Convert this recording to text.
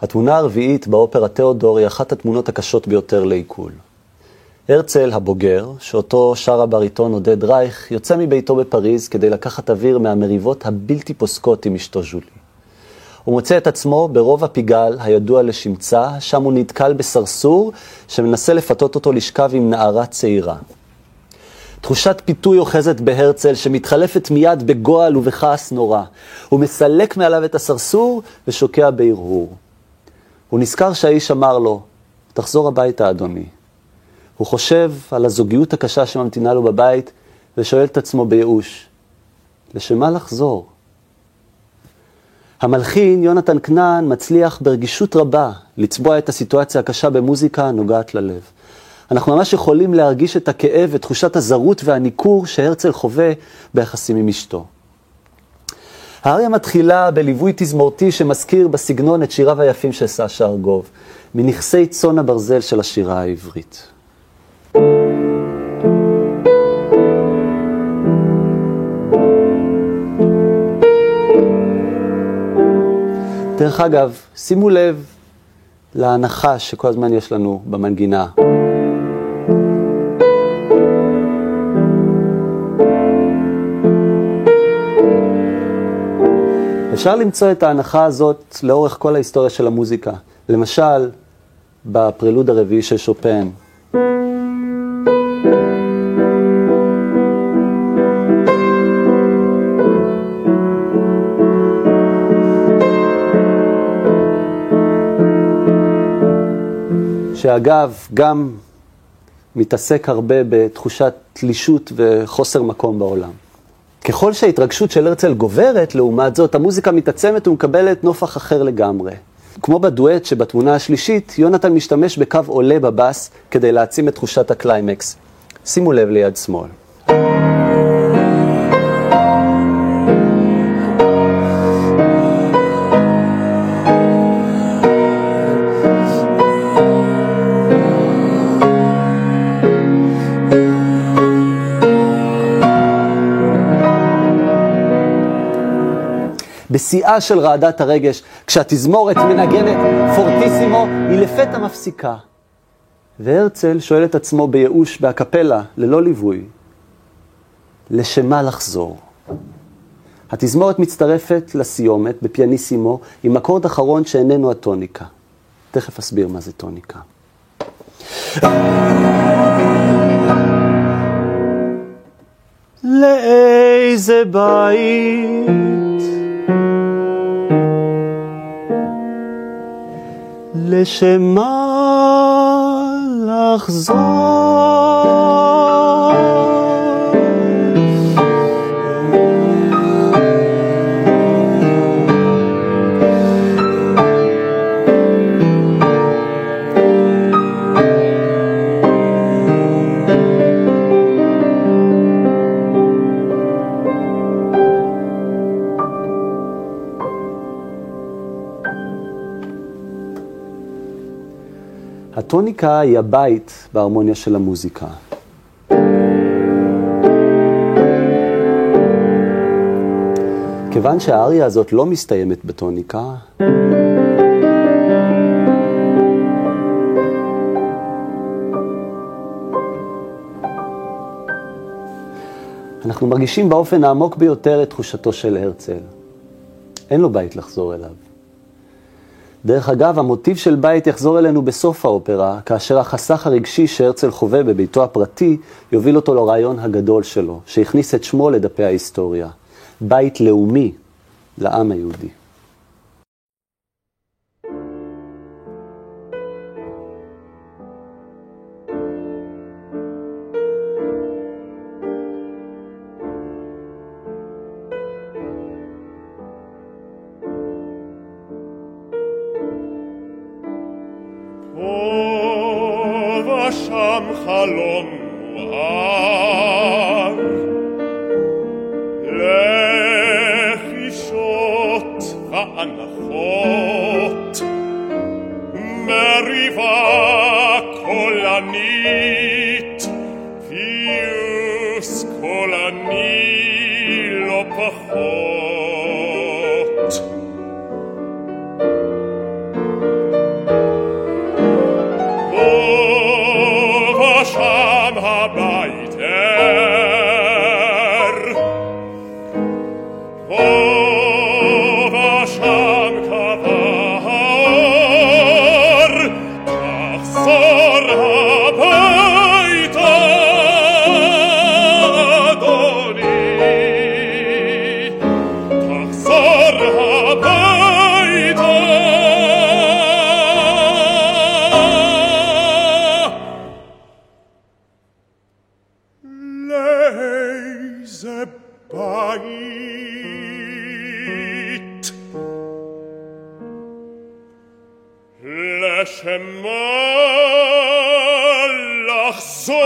התמונה הרביעית באופרה תיאודור היא אחת התמונות הקשות ביותר לעיכול. הרצל הבוגר, שאותו שר הבריטון עודד רייך, יוצא מביתו בפריז כדי לקחת אוויר מהמריבות הבלתי פוסקות עם אשתו ז'ולי. הוא מוצא את עצמו ברוב הפיגל הידוע לשמצה, שם הוא נתקל בסרסור שמנסה לפתות אותו לשכב עם נערה צעירה. תחושת פיתוי אוחזת בהרצל שמתחלפת מיד בגועל ובכעס נורא. הוא מסלק מעליו את הסרסור ושוקע בהרהור. הוא נזכר שהאיש אמר לו, תחזור הביתה, אדוני. הוא חושב על הזוגיות הקשה שממתינה לו בבית ושואל את עצמו בייאוש, לשם מה לחזור? המלחין יונתן כנען מצליח ברגישות רבה לצבוע את הסיטואציה הקשה במוזיקה הנוגעת ללב. אנחנו ממש יכולים להרגיש את הכאב ותחושת הזרות והניכור שהרצל חווה ביחסים עם אשתו. האריה מתחילה בליווי תזמורתי שמזכיר בסגנון את שיריו היפים של סשה ארגוב, מנכסי צאן הברזל של השירה העברית. דרך אגב, שימו לב להנחה שכל הזמן יש לנו במנגינה. אפשר למצוא את ההנחה הזאת לאורך כל ההיסטוריה של המוזיקה. למשל, בפרילוד הרביעי של שופן. שאגב, גם מתעסק הרבה בתחושת תלישות וחוסר מקום בעולם. ככל שההתרגשות של הרצל גוברת, לעומת זאת, המוזיקה מתעצמת ומקבלת נופח אחר לגמרי. כמו בדואט שבתמונה השלישית, יונתן משתמש בקו עולה בבאס כדי להעצים את תחושת הקליימקס. שימו לב ליד שמאל. בשיאה של רעדת הרגש, כשהתזמורת מנגנת פורטיסימו, היא לפתע מפסיקה. והרצל שואל את עצמו בייאוש באקפלה, ללא ליווי, לשמה לחזור? התזמורת מצטרפת לסיומת בפיאניסימו עם אקורד אחרון שאיננו הטוניקה. תכף אסביר מה זה טוניקה. לאיזה בית לשמה לחזור? הטוניקה היא הבית בהרמוניה של המוזיקה. כיוון שהאריה הזאת לא מסתיימת בטוניקה, אנחנו מרגישים באופן העמוק ביותר את תחושתו של הרצל. אין לו בית לחזור אליו. דרך אגב, המוטיב של בית יחזור אלינו בסוף האופרה, כאשר החסך הרגשי שהרצל חווה בביתו הפרטי, יוביל אותו לרעיון הגדול שלו, שהכניס את שמו לדפי ההיסטוריה. בית לאומי לעם היהודי. חלום מואר לחישות והנחות מריבה קולנית פיוס קולני לא פחות arbeiter o vasham kavar ach Malach so